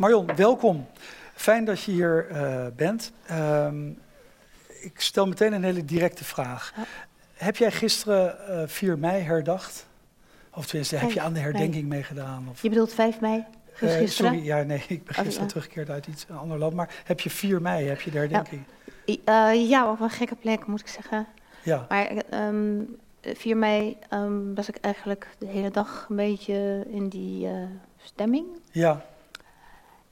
Marion, welkom. Fijn dat je hier uh, bent. Uh, ik stel meteen een hele directe vraag. Ja. Heb jij gisteren uh, 4 mei herdacht? Of tenminste, heb je aan de herdenking meegedaan? Of? Je bedoelt 5 mei? Uh, sorry, ja, nee, ik ben gisteren oh, ja. teruggekeerd uit iets een ander land. Maar heb je 4 mei, heb je de herdenking? Ja, ja op een gekke plek, moet ik zeggen. Ja. Maar um, 4 mei um, was ik eigenlijk de hele dag een beetje in die stemming. Ja.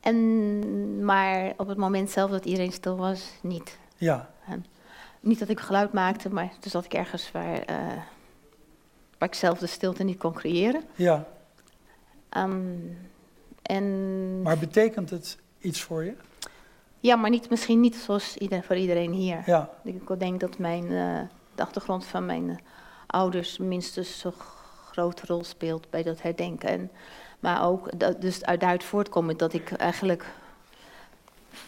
En, maar op het moment zelf dat iedereen stil was, niet. Ja. En niet dat ik geluid maakte, maar toen zat ik ergens waar, uh, waar ik zelf de stilte niet kon creëren. Ja. Um, en... Maar betekent het iets voor je? Ja, maar niet, misschien niet zoals ieder, voor iedereen hier. Ja. Ik denk dat mijn, uh, de achtergrond van mijn uh, ouders minstens zo grote rol speelt bij dat herdenken. En, maar ook dat, dus uit daaruit voortkomend dat ik eigenlijk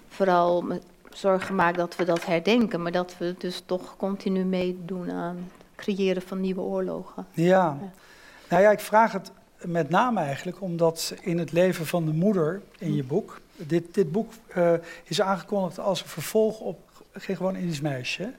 vooral me zorgen maak dat we dat herdenken, maar dat we dus toch continu meedoen aan het creëren van nieuwe oorlogen. Ja. ja. Nou ja, ik vraag het met name eigenlijk omdat in het leven van de moeder in je boek. Dit, dit boek uh, is aangekondigd als een vervolg op Geen gewoon Indisch meisje.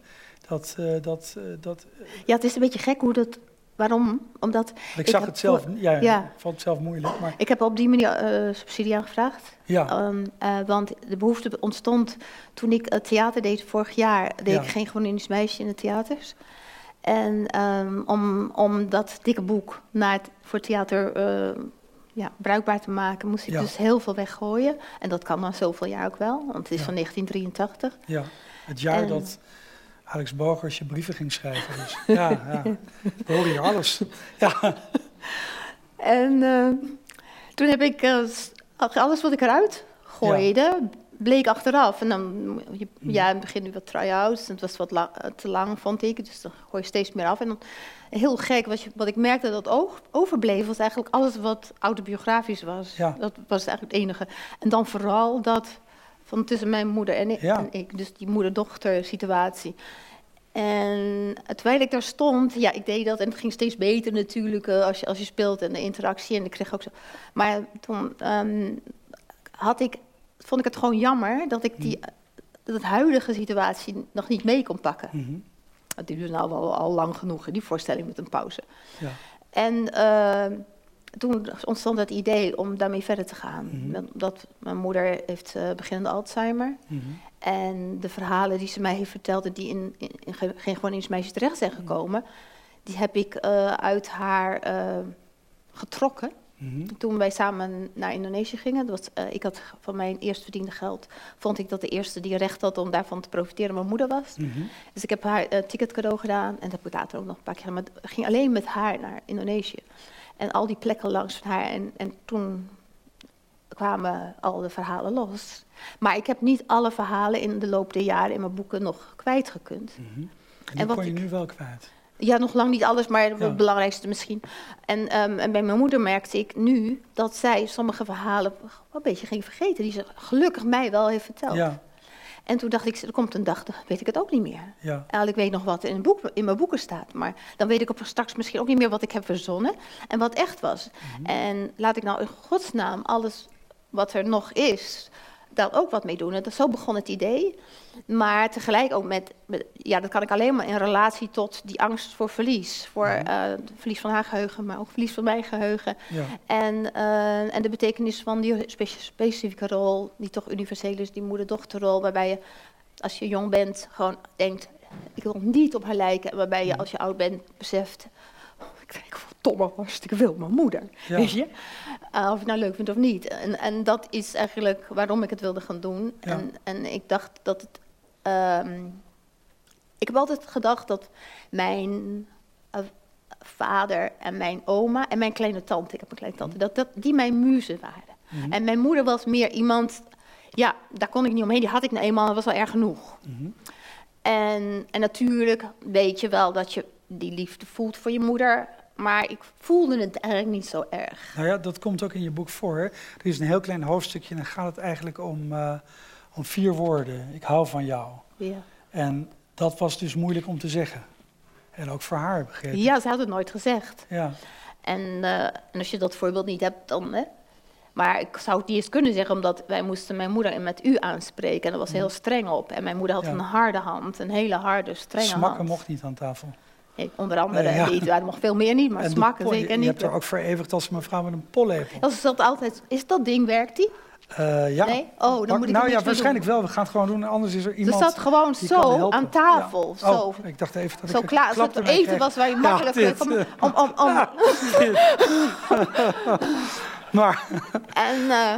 Dat, uh, dat, uh, dat, ja, het is een beetje gek hoe dat. Waarom? Omdat. Ik, ik zag het zelf, ja, vond het zelf moeilijk. Maar... Ik heb op die manier subsidie aangevraagd. Ja. Um, want de behoefte ontstond toen ik het theater deed vorig jaar. Deed ja. ik geen gewoon Indisch meisje in de theaters. En um, om, om dat dikke boek naar het, voor theater uh, ja, bruikbaar te maken, moest ik ja. dus heel veel weggooien. En dat kan na zoveel jaar ook wel, want het is ja. van 1983. Ja, het jaar en, dat Alex Borgers je brieven ging schrijven. Dus ja, ja. we horen hier alles. Ja. En uh, toen heb ik uh, alles wat ik eruit gooide, bleek achteraf. En dan, je, ja, in het begin nu wat try-outs. En het was wat lang, te lang, vond ik. Dus dan gooi je steeds meer af. En dan, heel gek, wat, je, wat ik merkte dat oog, overbleef, was eigenlijk alles wat autobiografisch was. Ja. Dat was eigenlijk het enige. En dan vooral dat van tussen mijn moeder en ik. Ja. En ik dus die moeder-dochter situatie. En terwijl ik daar stond, ja, ik deed dat en het ging steeds beter natuurlijk uh, als, je, als je speelt en de interactie. En ik kreeg ook zo. Maar toen um, had ik vond ik het gewoon jammer dat ik die dat huidige situatie nog niet mee kon pakken. Mm -hmm. Die duurde nou al, al lang genoeg, die voorstelling met een pauze. Ja. En uh, toen ontstond het idee om daarmee verder te gaan. Mhm. Mm -hmm. Dat mijn moeder heeft uh, beginnende Alzheimer. Mm -hmm. En de verhalen die ze mij heeft verteld, die in, in, in geen gewoon eens meisje terecht zijn gekomen, die heb ik uh, uit haar uh, getrokken. Mhm. Toen wij samen naar Indonesië gingen, dat was, ik had van mijn eerst verdiende geld, vond ik dat de eerste die recht had om daarvan te profiteren mijn moeder was. Dus ik heb haar ticket cadeau gedaan en dat heb ik later ook nog een paar keer gedaan. Maar ik ging alleen met haar naar Indonesië. En al die plekken langs van haar. En, en toen kwamen al de verhalen los. Maar ik heb niet alle verhalen in de loop der jaren in mijn boeken nog kwijtgekund. Mm -hmm. En, en wat kon je ik, nu wel kwijt? Ja, nog lang niet alles, maar Ja. het belangrijkste misschien. En, um, en bij mijn moeder merkte ik nu dat zij sommige verhalen een beetje ging vergeten. Die ze gelukkig mij wel heeft verteld. Ja, En toen dacht ik, er komt een dag, dan weet ik het ook niet meer. ja, ik weet nog wat in, boek, in mijn boeken staat. Maar dan weet ik op straks misschien ook niet meer wat ik heb verzonnen. En wat echt was. Mhm. En laat ik nou in godsnaam alles wat er nog is, daar ook wat mee doen. En dat, zo begon het idee. Maar tegelijk ook met, met- ja, dat kan ik alleen maar in relatie tot die angst voor verlies. Voor Mhm. eh, verlies van haar geheugen, maar ook verlies van mijn geheugen. ja. En, eh, en de betekenis van die spe- specifieke rol, die toch universeel is, die moeder-dochterrol, waarbij je als je jong bent gewoon denkt, ik wil niet op haar lijken. En waarbij je Mhm. als je oud bent beseft, ik denk verdomme hartstikke veel mijn moeder. Ja. Weet je? Uh, of je het nou leuk vindt of niet. En, en dat is eigenlijk waarom ik het wilde gaan doen. Ja. En, en ik dacht dat het. ehm, ik heb altijd gedacht dat mijn eh, vader en mijn oma en mijn kleine tante, ik heb een kleine tante, dat, dat die mijn muzen waren. Mhm. En mijn moeder was meer iemand, ja, daar kon ik niet omheen, die had ik nou eenmaal, dat was wel erg genoeg. Mhm. En, en natuurlijk weet je wel dat je die liefde voelt voor je moeder, maar ik voelde het eigenlijk niet zo erg. Nou ja, dat komt ook in je boek voor. hè. Er is een heel klein hoofdstukje en dan gaat het eigenlijk om, eh, om vier woorden. Ik hou van jou. Ja, En dat was dus moeilijk om te zeggen. En ook voor haar, begreep ik. ja ze had het nooit gezegd. Ja, En, eh, en als je dat voorbeeld niet hebt, dan. Hè, Maar ik zou het niet eens kunnen zeggen, omdat wij moesten mijn moeder met u aanspreken. En dat was heel streng op. En mijn moeder had Ja. een harde hand, een hele harde, strenge Smakken hand. mocht niet aan tafel. Nee, onder andere Nee, ja. niet. Ja, er mocht veel meer niet, maar En pol- zeker Je niet. hebt er ook vereeuwigd als mevrouw met een pollepel. Dat is dat altijd. Is dat ding, werkt die? Eh, ja. Nee? Oh, dan moet ik nou ja, waarschijnlijk doen. wel. We gaan het gewoon doen. Anders is er iemand zat gewoon die kan zo aan tafel. Ja. Zo, Oh, ik dacht even dat zo ik klaar. Als het eten kreeg. was waar je Ja, makkelijk dit. om, om, om. Maar En eh,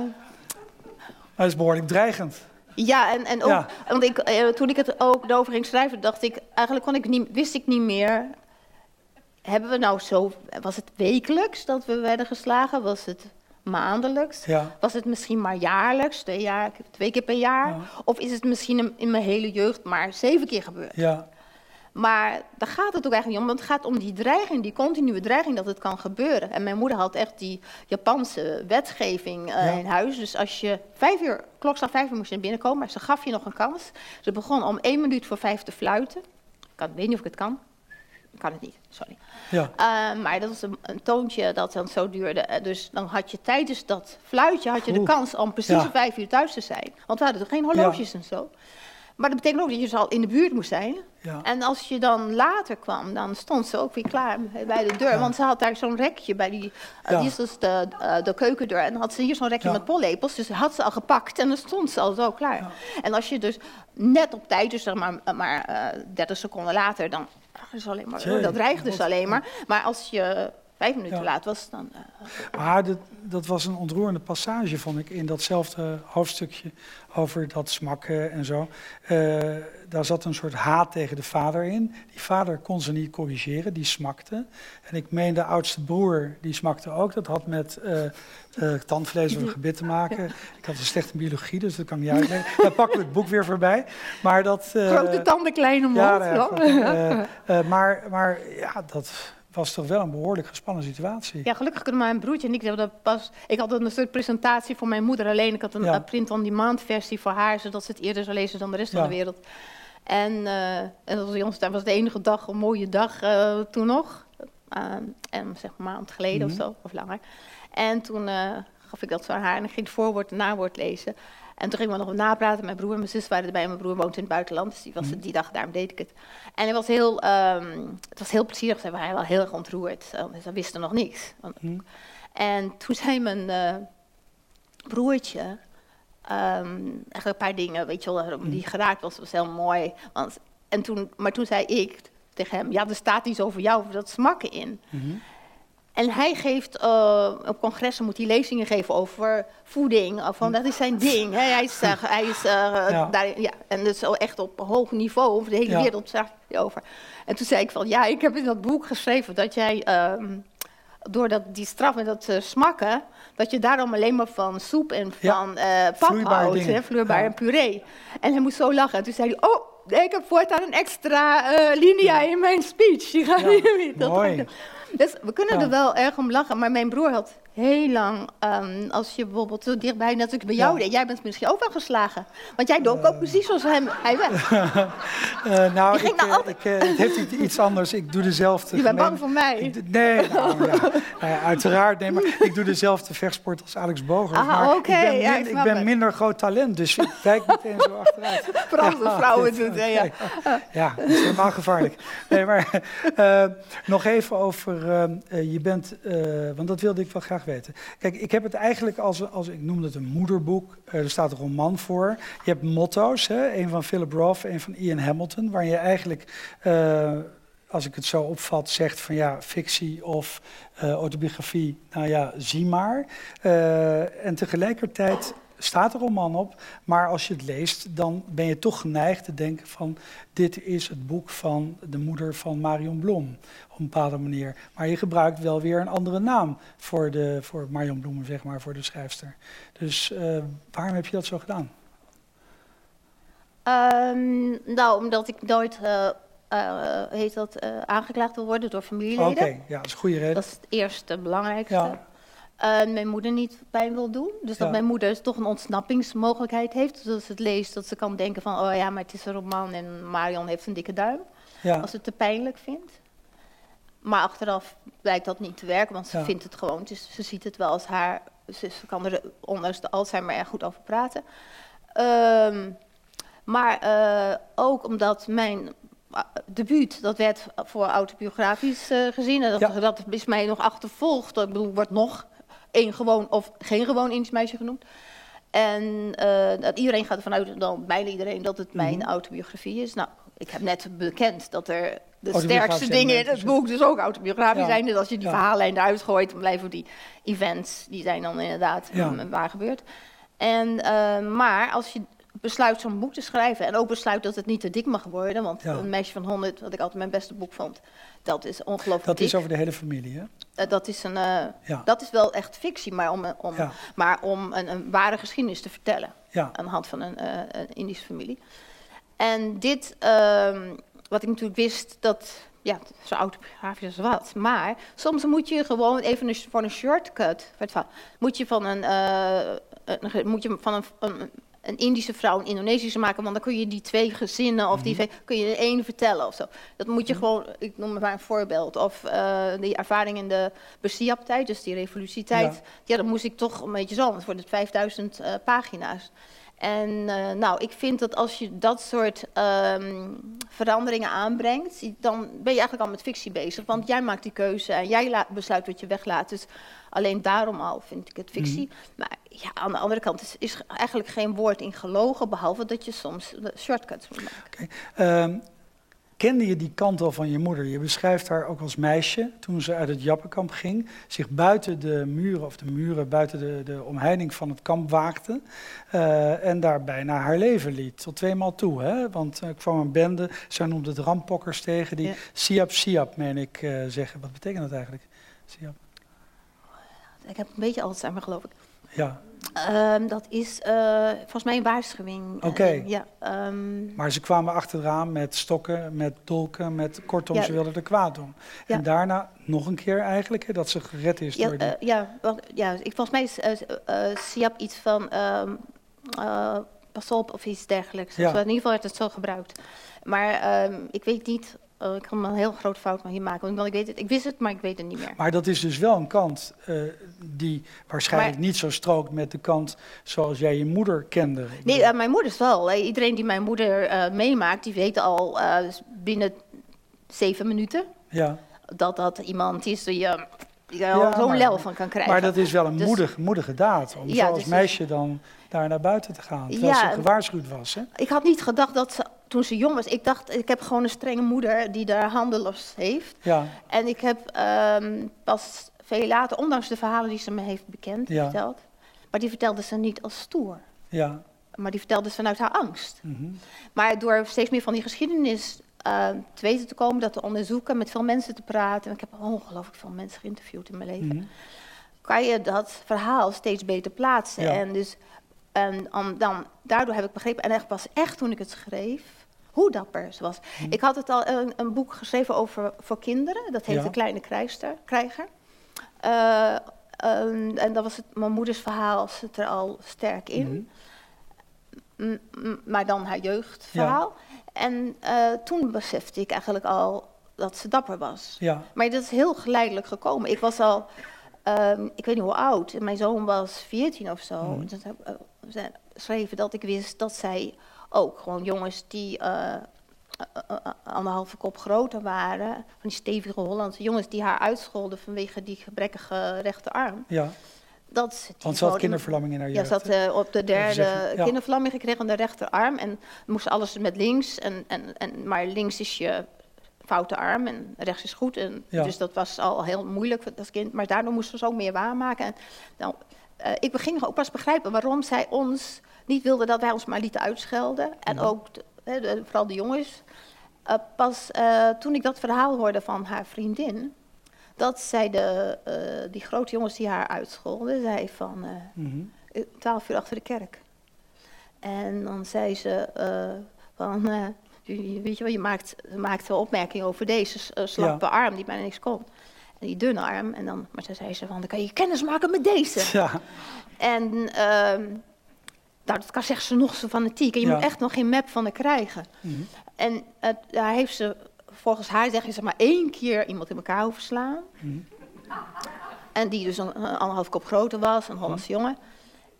dat is behoorlijk dreigend. Ja, en, en ook, Ja. want ik, eh, toen ik het ook erover ging schrijven, dacht ik, eigenlijk kon ik niet, wist ik niet meer. Hebben we nou zo, was het wekelijks dat we werden geslagen? Was het maandelijks? Ja. Was het misschien maar jaarlijks, twee, jaar, twee keer per jaar? Ja. Of is het misschien in- in mijn hele jeugd maar zeven keer gebeurd? Ja. Maar daar gaat het ook eigenlijk niet om, want het gaat om die dreiging, die continue dreiging dat het kan gebeuren. En mijn moeder had echt die Japanse wetgeving eh, Ja. in huis. Dus als je vijf uur, klokslag vijf uur moest je naar binnen komen, maar ze gaf je nog een kans. Ze begon om één minuut voor vijf te fluiten. Ik kan, weet niet of ik het kan. Ik kan het niet, sorry. Ja. Eh, maar dat was een, een toontje dat dan zo duurde. Eh, Dus dan had je tijdens dat fluitje had je de kans om precies Ja. om vijf uur thuis te zijn. Want we hadden toch geen horloges en zo. Maar dat betekent ook dat je dus al in de buurt moest zijn. Ja. En als je dan later kwam, dan stond ze ook weer klaar bij de deur. Ja. Want ze had daar zo'n rekje bij die, eh, Ja. die is dus de, eh, de keukendeur. En dan had ze hier zo'n rekje met pollepels. Dus had ze al gepakt en dan stond ze al zo klaar. En als je dus net op tijd, dus zeg maar, maar eh 30 seconden later, dan ah, is alleen maar, dat dreigt dus alleen maar. Maar als je vijf minuten Ja. laat was, dan... eh, Maar dat, dat was een ontroerende passage, vond ik, in datzelfde hoofdstukje over dat smakken en zo. Eh, daar zat een soort haat tegen de vader in. Die vader kon ze niet corrigeren, die smakte. En ik meen de oudste broer, die smakte ook. Dat had met eh tandvlees of gebit te maken. Ik had een slechte biologie, dus dat kan ik niet uitleggen. Dan pakken we het boek weer voorbij. Maar dat... Grote tanden, kleine mond. ja, maar, maar ja, dat was toch wel een behoorlijk gespannen situatie. Ja, gelukkig kunnen mijn broertje en ik hebben dat pas. Ik had een soort presentatie voor mijn moeder alleen. Ik had een Ja. print-on-demand versie voor haar, zodat ze het eerder zou lezen dan de rest Ja. van de wereld. En, eh, en dat was, bij ons, dat was de enige dag, een mooie dag eh, toen nog. Eh, en zeg maar een maand geleden Mhm. of zo, of langer. En toen gaf ik dat zo aan haar en ik ging het voorwoord en nawoord lezen. En toen gingen we nog napraten. Mijn broer en mijn zus waren erbij. Mijn broer woont in het buitenland, dus die was Mhm. het die dag, daarom deed ik het. En het was heel, ehm, het was heel plezierig. Ze waren wel heel erg ontroerd. Ze wisten nog niks. Want- Hm. En toen zei mijn eh, broertje ehm, eigenlijk een paar dingen, weet je wel, Mhm. die geraakt was, was heel mooi. Want, en toen, maar toen zei ik tegen hem, ja, er staat iets over jou, dat smakken in. Mhm. En hij geeft, eh, op congressen moet hij lezingen geven over voeding. Of van, dat is zijn ding. Hè. Hij is, eh, hij is eh, Ja. daar, ja, en dat is echt op hoog niveau, over de hele Ja. wereld zegt hij over. En toen zei ik van, ja, ik heb in dat boek geschreven dat jij, ehm, door dat, die straf en dat smakken, dat je daarom alleen maar van soep en van pap houdt, hè, vloeibaar en puree. En hij moest zo lachen. En toen zei hij, oh, ik heb voortaan een extra linea in mijn speech. Die ga Ja, je Dus we kunnen Ja. er wel erg om lachen. Maar mijn broer had heel lang, ehm, als je bijvoorbeeld zo dichtbij, net als ik bij jou Ja. deed, jij bent misschien ook wel geslagen. Want jij dook ook precies zoals hem. Hij weg. Eh, nou, ik, nou eh, altijd- ik, eh, het heeft iets- anders. Ik doe dezelfde. Je bent bang voor mij. Ik nee, nou, ja. Uiteraard. Nee, maar ik doe dezelfde vechtsport als Alex Boger. Ah, maar ik ben, ja, ik ben minder groot talent, dus ik wijk meteen zo achteruit. Vooral de vrouwen doen. Ja. oké. Ja, dat is helemaal gevaarlijk. Nee, maar eh, nog even over, eh, eh, je bent, eh, want dat wilde ik wel graag weten. Kijk, ik heb het eigenlijk als, als ik noemde het een moederboek. Eh, er staat een roman voor. Je hebt motto's, hè? een van Philip Roth, een van Ian Hamilton, waarin je eigenlijk, eh, als ik het zo opvat, zegt van ja, fictie of eh, autobiografie, nou ja, zie maar. En tegelijkertijd staat er een roman op, maar als je het leest, dan ben je toch geneigd te denken van dit is het boek van de moeder van Marion Blom, op een bepaalde manier. Maar je gebruikt wel weer een andere naam voor, de, voor Marion Bloem, zeg maar, voor de schrijfster. Dus eh, waarom heb je dat zo gedaan? Ehm, nou, omdat ik nooit, eh, eh, heet dat, aangeklaagd wil worden door Oké, familieleden. ja, dat is een goede reden. Dat is het eerste belangrijkste. Ja. Eh, mijn moeder niet pijn wil doen. Dus dat mijn moeder toch een ontsnappingsmogelijkheid heeft. Dus als ze het leest, dat ze kan denken van... oh ja, maar het is een roman en Marion heeft een dikke duim. Ja, Als ze het te pijnlijk vindt. Maar achteraf blijkt dat niet te werken, want ze Ja. vindt het gewoon... Dus ze ziet het wel als haar ze kan er ondanks de Alzheimer erg goed over praten. Ehm, maar eh, ook omdat mijn uh, debuut, dat werd voor autobiografisch uh, gezien. En dat, Ja. dat is mij nog achtervolgd. Ik bedoel, wordt nog één gewoon of geen gewoon Indisch meisje genoemd. En dat iedereen gaat ervan uit, dan bijna iedereen, dat het mijn Mhm. autobiografie is. Nou, ik heb net bekend dat er de sterkste dingen in het boek dus ook autobiografisch Ja. zijn. Dus als je die Ja. verhaallijn eruit gooit, dan blijven die events, die zijn dan inderdaad Ja. waar gebeurd. En, eh, maar als je besluit zo'n boek te schrijven en ook besluit dat het niet te dik mag worden, want Ja. een meisje van 100, wat ik altijd mijn beste boek vond, dat is ongelooflijk Dat dik. is over de hele familie, hè? Eh, dat, is een, eh, Ja. dat is wel echt fictie, maar om, om, Ja. maar om een, een ware geschiedenis te vertellen aan de hand van een, eh, een Indische familie. En dit, ehm, wat ik natuurlijk wist, dat, ja, zo autobiografisch als wat. Maar soms moet je gewoon even een, voor een shortcut, moet je van een, eh, een- moet je van een, een, een Indische vrouw een Indonesische maken, want dan kun je die twee gezinnen of die twee, kun je één vertellen of zo. Dat moet je gewoon, ik noem maar een voorbeeld. Of eh, die ervaring in de Bersiap-tijd, dus die revolutietijd. Ja. Ja. dan moest ik toch een beetje zo, want het wordt het 5000 eh, pagina's. En eh, nou, ik vind dat als je dat soort ehm, veranderingen aanbrengt, dan ben je eigenlijk al met fictie bezig. Want jij maakt die keuze en jij besluit wat je weglaat. Dus alleen daarom al vind ik het fictie. Maar ja, aan de andere kant is, is eigenlijk geen woord in gelogen, behalve dat je soms shortcuts moet maken. Ehm, kende je die kant al van je moeder? Je beschrijft haar ook als meisje toen ze uit het Jappenkamp ging, zich buiten de muren of de muren buiten de, de omheining van het kamp waagde eh, en daar bijna haar leven liet. Tot tweemaal toe, hè? Want er kwam een bende, zij noemde het rampokkers tegen, die Ja. siap siap, meen ik eh, zeggen. Wat betekent dat eigenlijk? Siap. Ik heb een beetje Alzheimer, geloof ik. Ja, Ehm, dat is eh, volgens mij een waarschuwing. Oké. Eh, ja, ehm, maar ze kwamen achteraan met stokken, met dolken, met kortom, Ja. ze wilden er kwaad doen. Ja. En daarna nog een keer eigenlijk, hè, dat ze gered is Ja, door die... eh, ja, want, ja ik, volgens mij is eh, Siap iets van ehm, pas op of iets dergelijks. Ja. Of in ieder geval werd het zo gebruikt. Maar ehm, ik weet niet, eh, ik kan een heel groot fout maar hier maken. Want ik, weet het, ik wist het, maar ik weet het niet meer. Maar dat is dus wel een kant eh, die waarschijnlijk Maar- niet zo strookt met de kant zoals jij je moeder kende. Nee, eh, mijn moeder is wel. Eh, iedereen die mijn moeder meemaakt, die weet al eh, binnen zeven minuten ja. dat dat iemand is die je er Ja, zo'n lel van kan krijgen. maar dat is wel een Dus- moedig, moedige daad om Ja, zo als dus- meisje dan daar naar buiten te gaan. Terwijl Ja, ze gewaarschuwd was. Hè? Ik had niet gedacht dat ze, toen ze jong was, ik dacht, ik heb gewoon een strenge moeder die daar handeloos heeft. Ja, En ik heb ehm, pas veel later, ondanks de verhalen die ze me heeft bekend Ja. verteld, maar die vertelde ze niet als stoer. ja. Maar die vertelde ze vanuit haar angst. mhm. Maar door steeds meer van die geschiedenis eh, te weten te komen, dat te onderzoeken, met veel mensen te praten. En ik heb ongelooflijk veel mensen geïnterviewd in mijn leven. Mhm. Kan je dat verhaal steeds beter plaatsen. Ja. En, dus, en dan, daardoor heb ik begrepen, en echt pas echt toen ik het schreef, hoe dapper ze was. Mhm. Ik had het al een, een boek geschreven over voor kinderen. Dat heet Ja. De Kleine Krijster, Krijger. Eh, ehm, en dat was het, mijn moeders verhaal zit er al sterk in. Mhm. M- m- maar dan haar jeugdverhaal. En eh, toen besefte ik eigenlijk al dat ze dapper was. ja. Maar dat is heel geleidelijk gekomen. Ik was al, ehm, ik weet niet hoe oud, mijn zoon was 14 of zo. Mhm. Dus heb ik uh, geschreven dat ik wist dat zij ook gewoon jongens die eh, anderhalve kop groter waren, van die stevige Hollandse jongens die haar uitscholden vanwege die gebrekkige rechterarm. ja. Dat Want ze had kinderverlamming in haar ja, jeugd. ze had op de derde zeggen, ja. kinderverlamming gekregen aan de rechterarm. En moest alles met links. En, en, en, maar links is je foute arm en rechts is goed. En, Ja. Dus dat was al heel moeilijk als kind. Maar daardoor moesten ze ook meer waarmaken. En, nou, ik ging ook pas begrijpen waarom zij ons niet wilde dat wij ons maar lieten uitschelden. En Mhm. ook, de- hè, de- vooral de jongens. Eh, pas eh, toen ik dat verhaal hoorde van haar vriendin... dat zij de, eh, die grote jongens die haar uitscholden, zei van... eh, twaalf uur achter de kerk. En dan zei ze van, je- weet je wel, je maakt, maakt een opmerking over deze slappe arm die bijna niks kon. En die dunne arm. En dan, maar toen zei ze van, dan kan je kennis maken met deze. Ja, En ehm, nou, dat kan zegt ze nog zo fanatiek. En je Ja. moet echt nog geen map van haar krijgen. mhm. En eh, daar heeft ze, volgens haar zeggen ze maar één keer iemand in elkaar hoeven slaan. Mhm. En die dus een, een anderhalf kop groter was, een Hollandse jongen.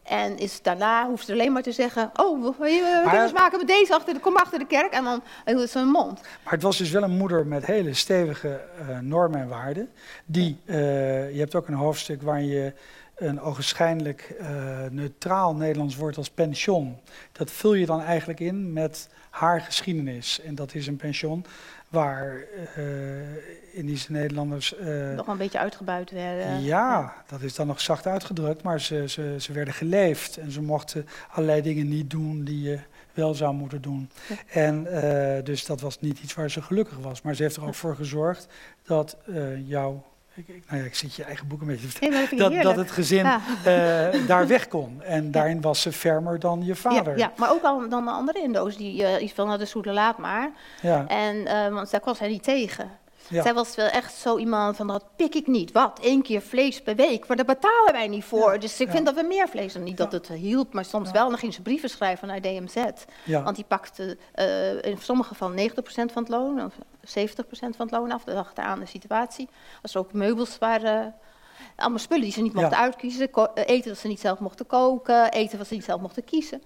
En is daarna hoeft ze alleen maar te zeggen: Oh, Maar- kennis maken met deze achter de, kom achter de kerk. En dan hield ze een mond. Maar het was dus wel een moeder met hele stevige eh, normen en waarden. Die, eh, je hebt ook een hoofdstuk waarin je een ogenschijnlijk eh, neutraal Nederlands woord als pension. Dat vul je dan eigenlijk in met haar geschiedenis. En dat is een pension waar eh, Indische Nederlanders. eh, Nog een beetje uitgebuit werden. ja, dat is dan nog zacht uitgedrukt, maar ze, ze, ze werden geleefd en ze mochten allerlei dingen niet doen die je wel zou moeten doen. Ja. En dus dat was niet iets waar ze gelukkig was, maar ze heeft er ook voor gezorgd dat jouw, ik, nou ja, ik zit je eigen boek een beetje te vertellen, dat dat, het gezin Ja. eh, daar weg kon. En daarin was ze fermer dan je vader. Ja, ja, maar ook al dan de andere Indo's die eh, iets van hadden zoete laat maar. Ja, En, eh, want daar kwam zij niet tegen. Ja. Zij was wel echt zo iemand van dat pik ik niet. Wat? Eén keer vlees per week. Maar daar betalen wij niet voor. Ja, Dus ik ja. vind dat we meer vlees. En niet dat het hielp, maar soms wel. Dan ging ze brieven schrijven naar DMZ. Want die pakte eh, in sommige gevallen 90% van het loon. Of 70% van het loon af. Dat daar aan de situatie. Als er ook meubels waren. Allemaal spullen die ze niet mochten uitkiezen. Eh, eten dat ze niet zelf mochten koken. Eten wat ze niet zelf mochten kiezen.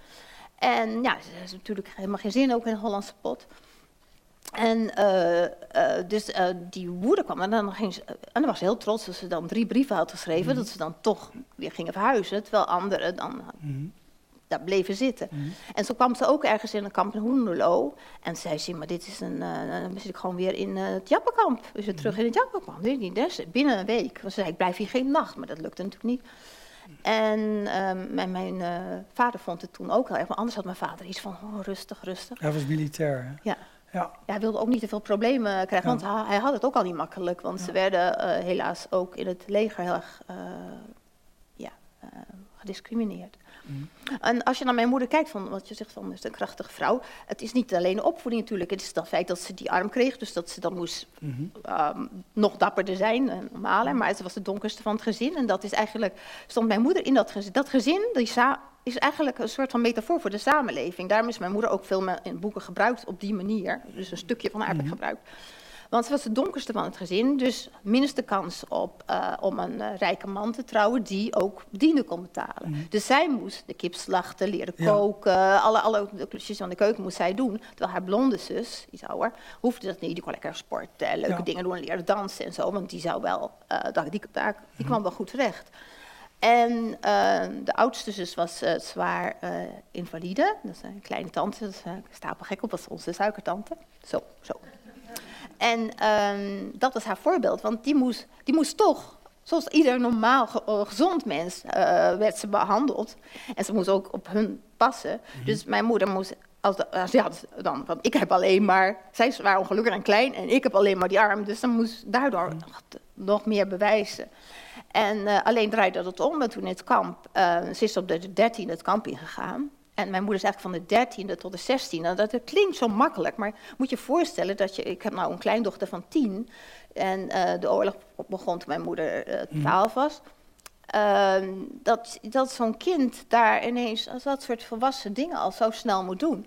En ja, ze is natuurlijk helemaal geen zin ook in een Hollandse pot. En eh, eh, dus eh, die moeder kwam en dan ging ze, en dan was ze heel trots dat ze dan drie brieven had geschreven, dat ze dan toch weer gingen verhuizen, terwijl anderen dan Mhm, daar bleven zitten. mhm. En zo kwam ze ook ergens in een kamp in Hoenderloo. En zei ze, maar dit is een, dan zit ik gewoon weer in het Jappenkamp. We zitten terug in het Jappenkamp. Niet, dus binnen een week. Want ze zei, ik blijf hier geen nacht, maar dat lukte natuurlijk niet. En ehm, mijn, mijn vader vond het toen ook heel erg, maar anders had mijn vader iets van, oh, rustig, rustig. Hij was militair. hè? Ja. Ja. Ja, hij wilde ook niet te veel problemen krijgen, want hij, hij had het ook al niet makkelijk. Want ze werden eh, helaas ook in het leger heel erg eh, ja, eh, gediscrimineerd. Mhm. En als je naar mijn moeder kijkt, van, wat je zegt van, is een krachtige vrouw. Het is niet alleen de opvoeding natuurlijk. Het is het feit dat ze die arm kreeg, dus dat ze dan moest Mhm. ehm, nog dapperder zijn, en. Maar ze was de donkerste van het gezin. En dat is eigenlijk, stond mijn moeder in dat gezin. Dat gezin die sa- is eigenlijk een soort van metafoor voor de samenleving. Daarom is mijn moeder ook veel in boeken gebruikt op die manier. Dus een stukje van haar heb ik gebruikt. Want ze was de donkerste van het gezin, dus minste kans op eh, om een eh, rijke man te trouwen die ook bedienden kon betalen. Dus zij moest de kip slachten, leren Ja. koken, alle, alle de klusjes van de keuken moest zij doen. Terwijl haar blonde zus, iets ouder, hoefde dat niet. Die kon lekker sporten, leuke Ja. dingen doen, leren dansen en zo. Want die zou wel, eh, die, daar, die kwam wel goed terecht. En de oudste zus was zwaar invalide. Dat is een kleine tante, dat is stapelgek op, dat is onze suikertante. Zo, zo. En ehm, dat was haar voorbeeld, want die moest, die moest toch, zoals ieder normaal eh, gezond mens, eh, werd ze behandeld. En ze moest ook op hun passen. Dus mijn moeder moest, als, de, als ja, dan, want ik heb alleen maar, zij is zwaar ongelukkig en klein en ik heb alleen maar die arm. Dus dan moest daardoor nog, te- nog meer bewijzen. En eh, alleen draaide dat om. En toen in het kamp, ze is op de dertiende het kamp ingegaan. En mijn moeder is eigenlijk van de dertiende tot de zestiende. Dat, dat klinkt zo makkelijk, maar moet je voorstellen dat je... Ik heb nou een kleindochter van tien. En eh, de oorlog begon toen mijn moeder eh, twaalf was. Ehm, dat dat zo'n kind daar ineens dat soort volwassen dingen al zo snel moet doen.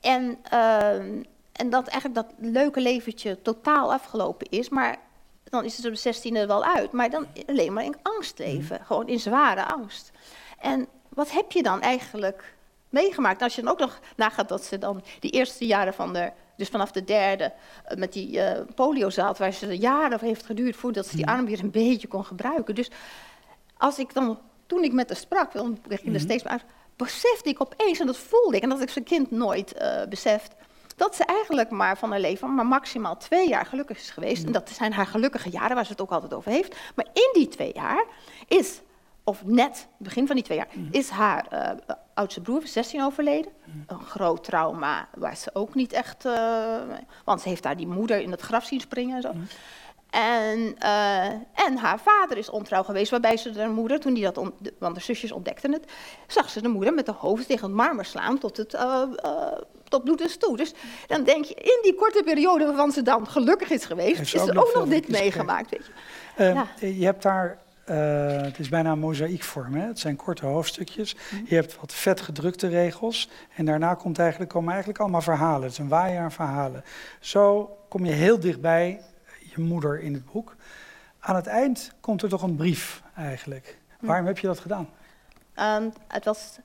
En, ehm, en dat eigenlijk dat leuke leventje totaal afgelopen is. Maar dan is het op de zestiende wel uit. Maar dan alleen maar in angst leven. Gewoon in zware angst. En wat heb je dan eigenlijk meegemaakt? Als je dan ook nog nagaat dat ze dan die eerste jaren van de... Dus vanaf de derde, eh, met die eh polio zat, waar ze jaren heeft geduurd voordat ze die arm weer een beetje kon gebruiken. Dus als ik dan, toen ik met haar sprak, ik ging er steeds meer uit, besefte ik opeens, en dat voelde ik, en dat had ik zijn kind nooit eh, beseft, dat ze eigenlijk maar van haar leven maar maximaal twee jaar gelukkig is geweest. En dat zijn haar gelukkige jaren, waar ze het ook altijd over heeft. Maar in die twee jaar is, of net begin van die twee jaar, is haar eh, oudste broer, 16, overleden. Een groot trauma, waar ze ook niet echt, eh, want ze heeft daar die moeder in het graf zien springen en zo. En, eh, en haar vader is ontrouw geweest, waarbij ze de moeder, toen die dat, want de zusjes ontdekten het, zag ze de moeder met de hoofd tegen het marmer slaan tot, het, tot bloed is toe. Dus dan denk je, in die korte periode waarvan ze dan gelukkig is geweest, is ook er nog ook nog dit meegemaakt. Weet je. Eh, Ja. Je hebt daar, eh, het is bijna een mozaïekvorm, hè? het zijn korte hoofdstukjes. Je hebt wat vet gedrukte regels en daarna komt eigenlijk, komen eigenlijk allemaal verhalen. Het is een waaier aan verhalen. Zo kom je heel dichtbij je moeder in het boek. Aan het eind komt er toch een brief eigenlijk. Waarom heb je dat gedaan? Ehm, het was,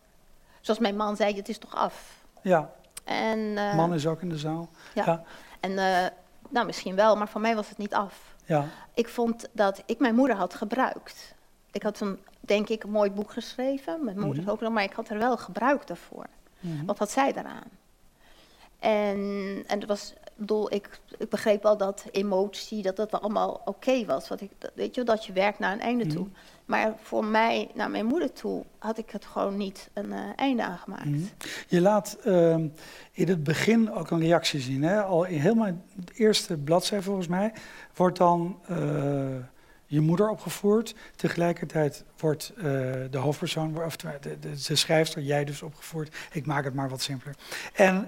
zoals mijn man zei, het is toch af. Ja, En, eh, man is ook in de zaal. ja. ja. En eh, nou, misschien wel, maar voor mij was het niet af. Ja, Ik vond dat ik mijn moeder had gebruikt. Ik had een, denk ik, een mooi boek geschreven. Mijn moeder Mhm. ook nog, maar ik had er wel gebruik daarvoor. Mhm. Wat had zij daaraan? En, en het was, bedoel, ik, ik begreep wel dat emotie, dat dat wel allemaal oké was. Wat ik, dat- weet je, dat je werkt naar een einde toe. Mhm. Maar voor mij, naar mijn moeder toe, had ik het gewoon niet een eh, einde aangemaakt. Mhm. Je laat ehm, in het begin ook een reactie zien. Hè? Al in helemaal de eerste bladzij volgens mij wordt dan eh, je moeder opgevoerd. Tegelijkertijd wordt eh, de hoofdpersoon, of de, de, de schrijfster, jij dus opgevoerd. Ik maak het maar wat simpeler. En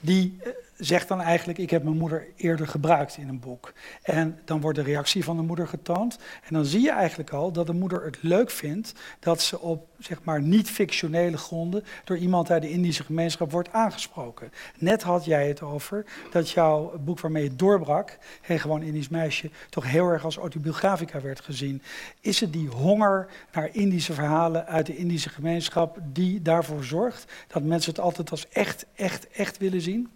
die zegt dan eigenlijk, ik heb mijn moeder eerder gebruikt in een boek. En dan wordt de reactie van de moeder getoond. En dan zie je eigenlijk al dat de moeder het leuk vindt dat ze op zeg maar niet-fictionele gronden door iemand uit de Indische gemeenschap wordt aangesproken. Net had jij het over dat jouw boek waarmee je doorbrak, Geen gewoon Indisch meisje, toch heel erg als autobiografica werd gezien. Is het die honger naar Indische verhalen uit de Indische gemeenschap die daarvoor zorgt dat mensen het altijd als echt, echt, echt willen zien?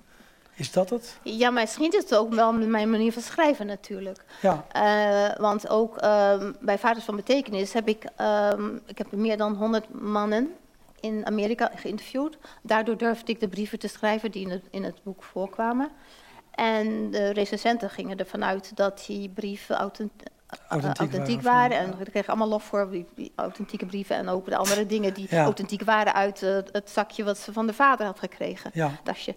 Is dat het? Ja, maar misschien is het ook wel mijn manier van schrijven natuurlijk. Ja. Eh, want ook ehm, bij Vaders van Betekenis heb ik, ehm, ik heb meer dan 100 mannen in Amerika geïnterviewd. Daardoor durfde ik de brieven te schrijven die in het, in het boek voorkwamen. En de recensenten gingen ervan uit dat die brieven eh, Authentiek authentiek, waren. En we kregen allemaal lof voor die, authentieke brieven. En ook de andere dingen die Ja. authentiek waren uit eh, het zakje wat ze van de vader had gekregen. Ja, Tasje.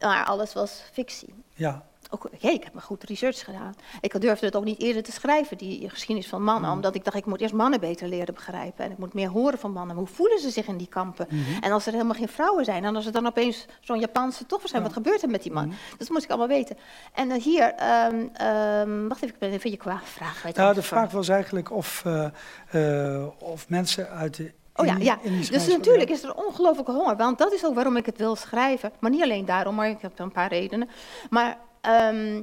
Maar alles was fictie. ja. Ook, hey, ik heb maar goed research gedaan. Ik durfde het ook niet eerder te schrijven, die geschiedenis van mannen. Mm. Omdat ik dacht, ik moet eerst mannen beter leren begrijpen. En ik moet meer horen van mannen. Hoe voelen ze zich in die kampen? Mhm. En als er helemaal geen vrouwen zijn. En als er dan opeens zo'n Japanse toch zijn. Ja. Wat gebeurt er met die man? Mhm. Dat moest ik allemaal weten. En eh, hier, ehm, wacht even, ik ben even je qua vraag. weet Nou, de vraag was eigenlijk of, eh, eh, of mensen uit de Oh ja, ja. Dus natuurlijk is er ongelooflijke honger. Want dat is ook waarom ik het wil schrijven. Maar niet alleen daarom, maar ik heb een paar redenen. Maar ehm,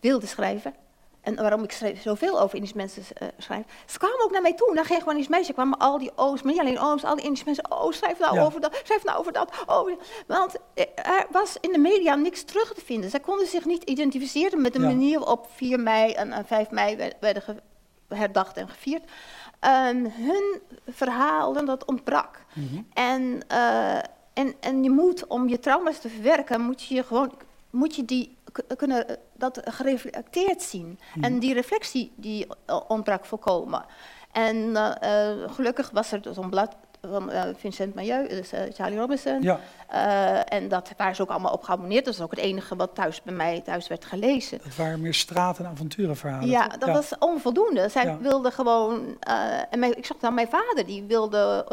wilde schrijven. En waarom ik schreef, zoveel over Indische mensen eh, schrijf. Ze kwamen ook naar mij toe. Dan ging gewoon Indische meisjes. kwamen al die ooms, maar niet alleen ooms, al die Indische mensen. Oh, schrijf nou Ja. over dat, schrijf nou over dat. Oh, want eh, er was in de media niks terug te vinden. Zij konden zich niet identificeren met de Ja. manier waarop 4 mei en, en 5 mei werd- werden herdacht en gevierd. Ehm, hun verhalen, dat ontbrak. Mhm. En, eh, en, en je moet, om je trauma's te verwerken, moet je gewoon moet je die kunnen, eh, dat gereflecteerd zien. Mhm. En die reflectie die eh, ontbrak volkomen. En gelukkig was er zo'n blad van eh, Vincent Mailleu, dus eh, Charlie Robinson. Ja, Eh, en dat waren ze ook allemaal op geabonneerd. Dat is ook het enige wat thuis bij mij thuis werd gelezen. dat waren meer straat- en avonturenverhalen. Ja, toch? dat was onvoldoende. Zij Ja. wilde gewoon. en mijn, ik zag dan mijn vader, die wilde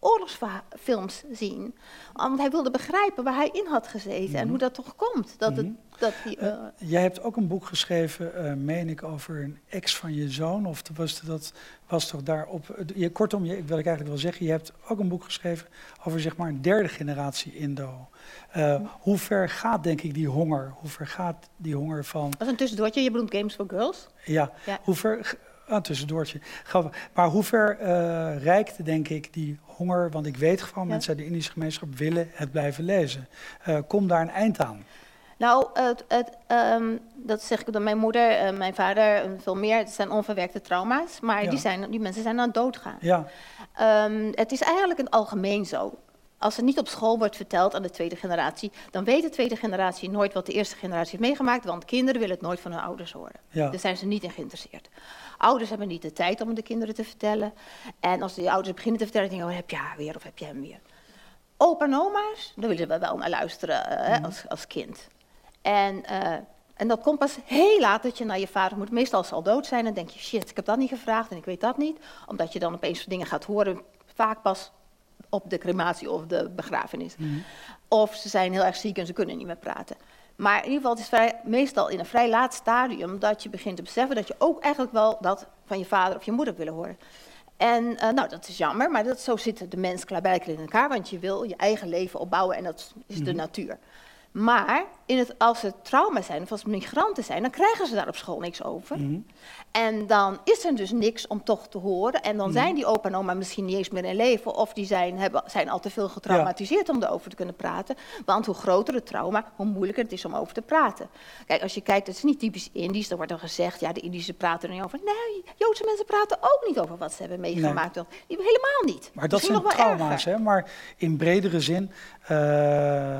oorlogsfilms zien. Want hij wilde begrijpen waar hij in had gezeten en Mhm. hoe dat toch komt. Dat het, Mhm. dat die, Eh, eh, Jij hebt ook een boek geschreven, eh, meen ik, over een ex van je zoon. Of was dat was toch daarop. Je, kortom, je, wil ik eigenlijk wel zeggen, je hebt ook een boek geschreven over zeg maar een derde generatie Indo. Eh, hoe ver gaat, denk ik, die honger? Hoe ver gaat die honger van. dat is een tussendoortje. Je bedoelt Games for Girls? Ja, Ja. hoe ver. Ah, tussendoortje. Grappig. Maar hoe ver eh, reikt, denk ik, die honger? Want ik weet gewoon, Ja. mensen uit de Indische gemeenschap willen het blijven lezen. Eh kom daar een eind aan. Nou, het, het, ehm, dat zeg ik door mijn moeder, eh, mijn vader en veel meer. Het zijn onverwerkte trauma's, maar Ja. die, zijn, die mensen zijn aan het doodgaan. Ja, Ehm, het is eigenlijk in het algemeen zo. Als het niet op school wordt verteld aan de tweede generatie, dan weet de tweede generatie nooit wat de eerste generatie heeft meegemaakt, want kinderen willen het nooit van hun ouders horen. ja. Daar zijn ze niet in geïnteresseerd. Ouders hebben niet de tijd om de kinderen te vertellen. En als die ouders beginnen te vertellen, denken oh, heb je haar weer of heb je hem weer? Opa en oma's, daar willen we wel naar luisteren eh, hè, als, als kind. En, eh, en dat komt pas heel laat dat je naar je vader moet. Meestal als ze al dood zijn, dan denk je, shit, ik heb dat niet gevraagd en ik weet dat niet. Omdat je dan opeens dingen gaat horen, vaak pas op de crematie of de begrafenis. Mhm. Of ze zijn heel erg ziek en ze kunnen niet meer praten. Maar in ieder geval, het is vrij, meestal in een vrij laat stadium dat je begint te beseffen dat je ook eigenlijk wel dat van je vader of je moeder willen horen. En eh, nou, dat is jammer, maar dat, zo zit de mens klaarblijkelijk in elkaar, want je wil je eigen leven opbouwen en dat is de Mhm. natuur. Maar in het, als het trauma zijn of als het migranten zijn, dan krijgen ze daar op school niks over. Mhm. En dan is er dus niks om toch te horen. En dan zijn die opa en oma misschien niet eens meer in leven. Of die zijn, hebben, zijn al te veel getraumatiseerd om erover te kunnen praten. Want hoe groter het trauma, hoe moeilijker het is om over te praten. Kijk, als je kijkt, het is niet typisch Indisch. Dan wordt er gezegd, ja, de Indische praten er niet over. Nee, Joodse mensen praten ook niet over wat ze hebben meegemaakt. Die helemaal niet. Maar dat zijn trauma's, hè? Maar in bredere zin... Uh...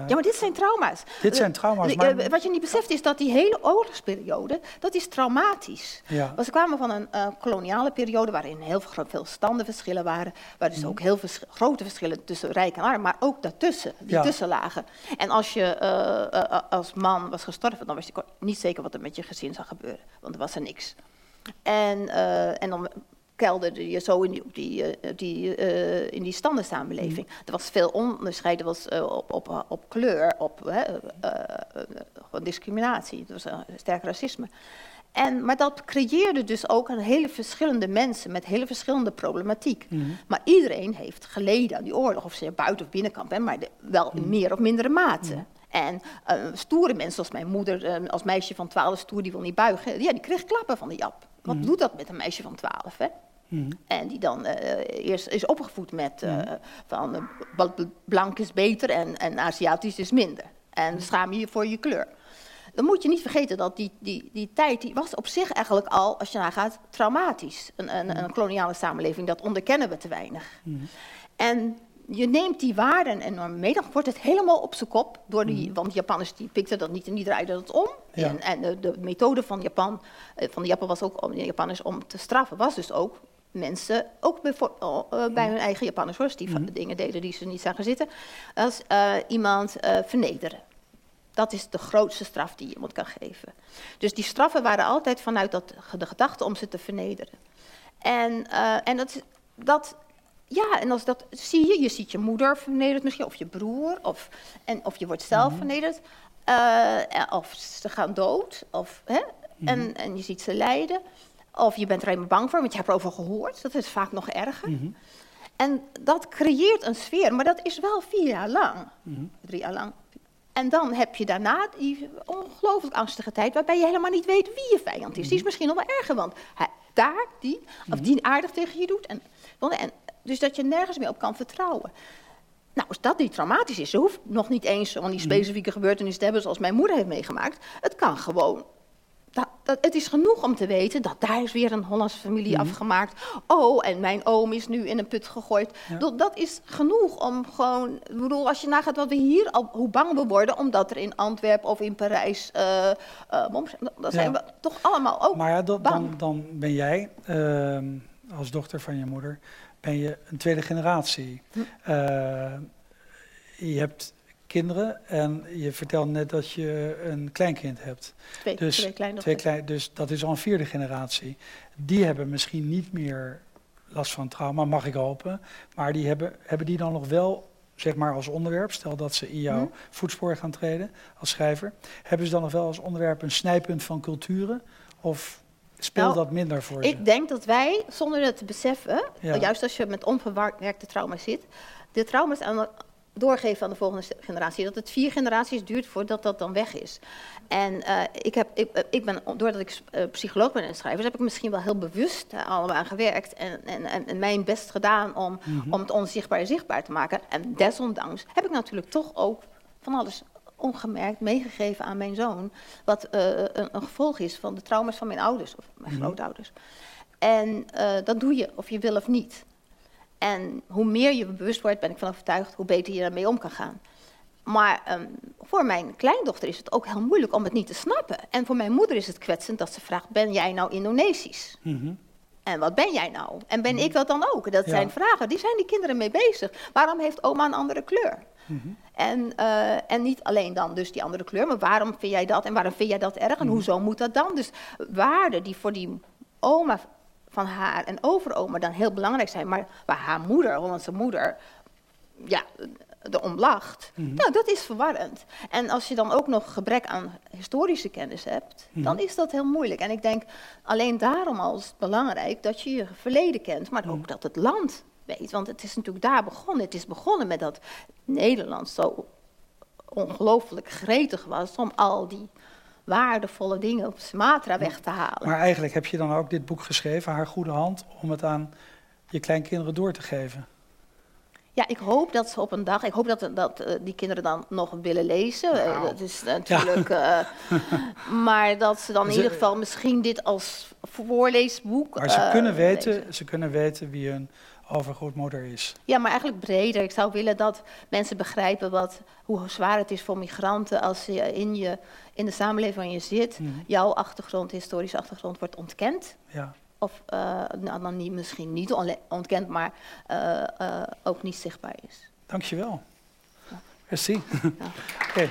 Ja, maar dit zijn trauma's. Dit zijn trauma's, maar... Wat je niet beseft is dat die hele oorlogsperiode, dat is traumatisch. Ja. We kwamen van een uh, koloniale periode waarin heel veel standenverschillen waren. Waar dus mhm. ook heel vers grote verschillen tussen rijk en arm, maar ook daartussen, die tussenlagen. En als je uh, als man was gestorven, dan was je niet zeker wat er met je gezin zou gebeuren. Want er was er niks. En, en dan kelderde je zo in die, die, die, uh, in die standensamenleving. Er was veel onderscheid, er was uh, op, op, op kleur, op uh, discriminatie, er was sterk racisme. En, maar dat creëerde dus ook een hele verschillende mensen met hele verschillende problematiek. Mhm. Maar iedereen heeft geleden aan die oorlog, of ze buiten of binnenkamp, hè, maar de, wel in mhm. meer of mindere mate. En uh, stoere mensen, zoals mijn moeder, uh, als meisje van 12 stoer, die wil niet buigen, ja, die kreeg klappen van de Jap. Wat doet dat met een meisje van 12? Hè? En die dan uh, eerst is opgevoed met uh, van blank is beter en, en Aziatisch is minder. En schaam je je voor je kleur dan moet je niet vergeten dat die, die, die tijd die was op zich eigenlijk al, als je nagaat, traumatisch. Een, een, een koloniale samenleving, dat onderkennen we te weinig. En je neemt die waarden en normen mee, dan wordt het helemaal op zijn kop. Door die, Want Japanners die pikten dat niet en die draaiden dat om. En, en de, de, methode van, Japan, eh, van de Japan was ook om de Japanners om te straffen, was dus ook mensen, ook bij, uh, bij hun eigen Japanners hoor, die mm. dingen deden die ze niet zagen zitten, als uh, iemand uh, vernederen. Dat is de grootste straf die iemand kan geven. Dus die straffen waren altijd vanuit dat, de gedachte om ze te vernederen. En, en dat, dat, ja, en als dat zie je, je ziet je moeder vernederd misschien, of je broer, of, en, of je wordt zelf mm vernederd, uh, of ze gaan dood, of, hè, mm en, en je ziet ze lijden. Of je bent er helemaal bang voor, want je hebt erover gehoord. Dat is vaak nog erger. Mm -hmm. En dat creëert een sfeer, maar dat is wel vier jaar lang. -hmm. Drie jaar lang. En dan heb je daarna die ongelooflijk angstige tijd, waarbij je helemaal niet weet wie je vijand is. Die is misschien nog wel erger, want hij, daar, die, of die aardig tegen je doet. En, en, dus dat je nergens meer op kan vertrouwen. Nou, als dat niet traumatisch is, ze hoeft nog niet eens van die specifieke gebeurtenissen te hebben zoals mijn moeder heeft meegemaakt. Het kan gewoon dat, dat, het is genoeg om te weten dat daar is weer een Hollandse familie mm afgemaakt. Oh, en mijn oom is nu in een put gegooid. Dat, dat, is genoeg om gewoon... Ik bedoel, als je nagaat wat we hier... Al, hoe bang we worden, omdat er in Antwerpen of in Parijs... Uh, uh, dat zijn we toch allemaal ook Maar ja, dan, dan, dan, ben jij, uh, als dochter van je moeder... ben je een tweede generatie. Hm. Uh, je hebt kinderen. En je vertelde net dat je een kleinkind hebt. Twee, dus, twee Twee klein, dus dat is al een vierde generatie. Die hebben misschien niet meer last van trauma, mag ik hopen. Maar die hebben, hebben die dan nog wel, zeg maar als onderwerp, stel dat ze in jouw hm? voetspoor gaan treden als schrijver. Hebben ze dan nog wel als onderwerp een snijpunt van culturen? Of speelt nou, dat minder voor ze? Ik denk dat wij, zonder het te beseffen, juist als je met onverwerkte trauma zit, de trauma's aan doorgeven aan de volgende generatie. Dat het vier generaties duurt voordat dat dan weg is. En uh, ik, heb, ik, eh, ik, ben, doordat ik uh, psycholoog ben en schrijver, heb ik misschien wel heel bewust uh, allemaal aan gewerkt. En, en, en, mijn best gedaan om, mm -hmm. om het onzichtbaar zichtbaar te maken. En desondanks heb ik natuurlijk toch ook van alles ongemerkt meegegeven aan mijn zoon. Wat een, een, gevolg is van de trauma's van mijn ouders of mijn mm -hmm. grootouders. En dat doe je, of je wil of niet. En hoe meer je bewust wordt, ben ik van overtuigd, hoe beter je daarmee om kan gaan. Maar um, voor mijn kleindochter is het ook heel moeilijk om het niet te snappen. En voor mijn moeder is het kwetsend dat ze vraagt: Ben jij nou Indonesisch? Mm -hmm. En wat ben jij nou? En ben ik dat dan ook? Dat ja. zijn vragen, die zijn die kinderen mee bezig. Waarom heeft oma een andere kleur? Mm -hmm. en, uh, en niet alleen dan dus die andere kleur, maar waarom vind jij dat en waarom vind jij dat erg en hoezo moet dat dan? Dus waarden die voor die oma van haar en overoma dan heel belangrijk zijn, maar waar haar moeder, Hollandse moeder, ja, de omlacht. Mm -hmm. Nou, dat is verwarrend. En als je dan ook nog gebrek aan historische kennis hebt, mm -hmm. dan is dat heel moeilijk. En ik denk alleen daarom al is het belangrijk dat je je verleden kent, maar ook mm -hmm. dat het land weet. Want het is natuurlijk daar begonnen. Het is begonnen met dat Nederland zo ongelooflijk gretig was om al die waardevolle dingen op Sumatra weg te halen. Maar eigenlijk heb je dan ook dit boek geschreven, Haar Goede Hand, om het aan je kleinkinderen door te geven. Ja, ik hoop dat ze op een dag, ik hoop dat, dat uh, die kinderen dan nog willen lezen. Uh, Nou. dat is natuurlijk. eh, maar dat ze dan in Ze- ieder geval misschien dit als voorleesboek. Maar ze eh, kunnen, weten, lezen. ze kunnen weten wie hun overgrootmoeder is. Ja, maar eigenlijk breder. Ik zou willen dat mensen begrijpen wat, hoe zwaar het is voor migranten als je in, je in de samenleving waar je zit, Mhm. jouw achtergrond, historische achtergrond, wordt ontkend. Ja. Of eh, nou, dan niet, misschien niet ontkend, maar eh, eh, ook niet zichtbaar is. Dankjewel. Merci. Ja. Oké.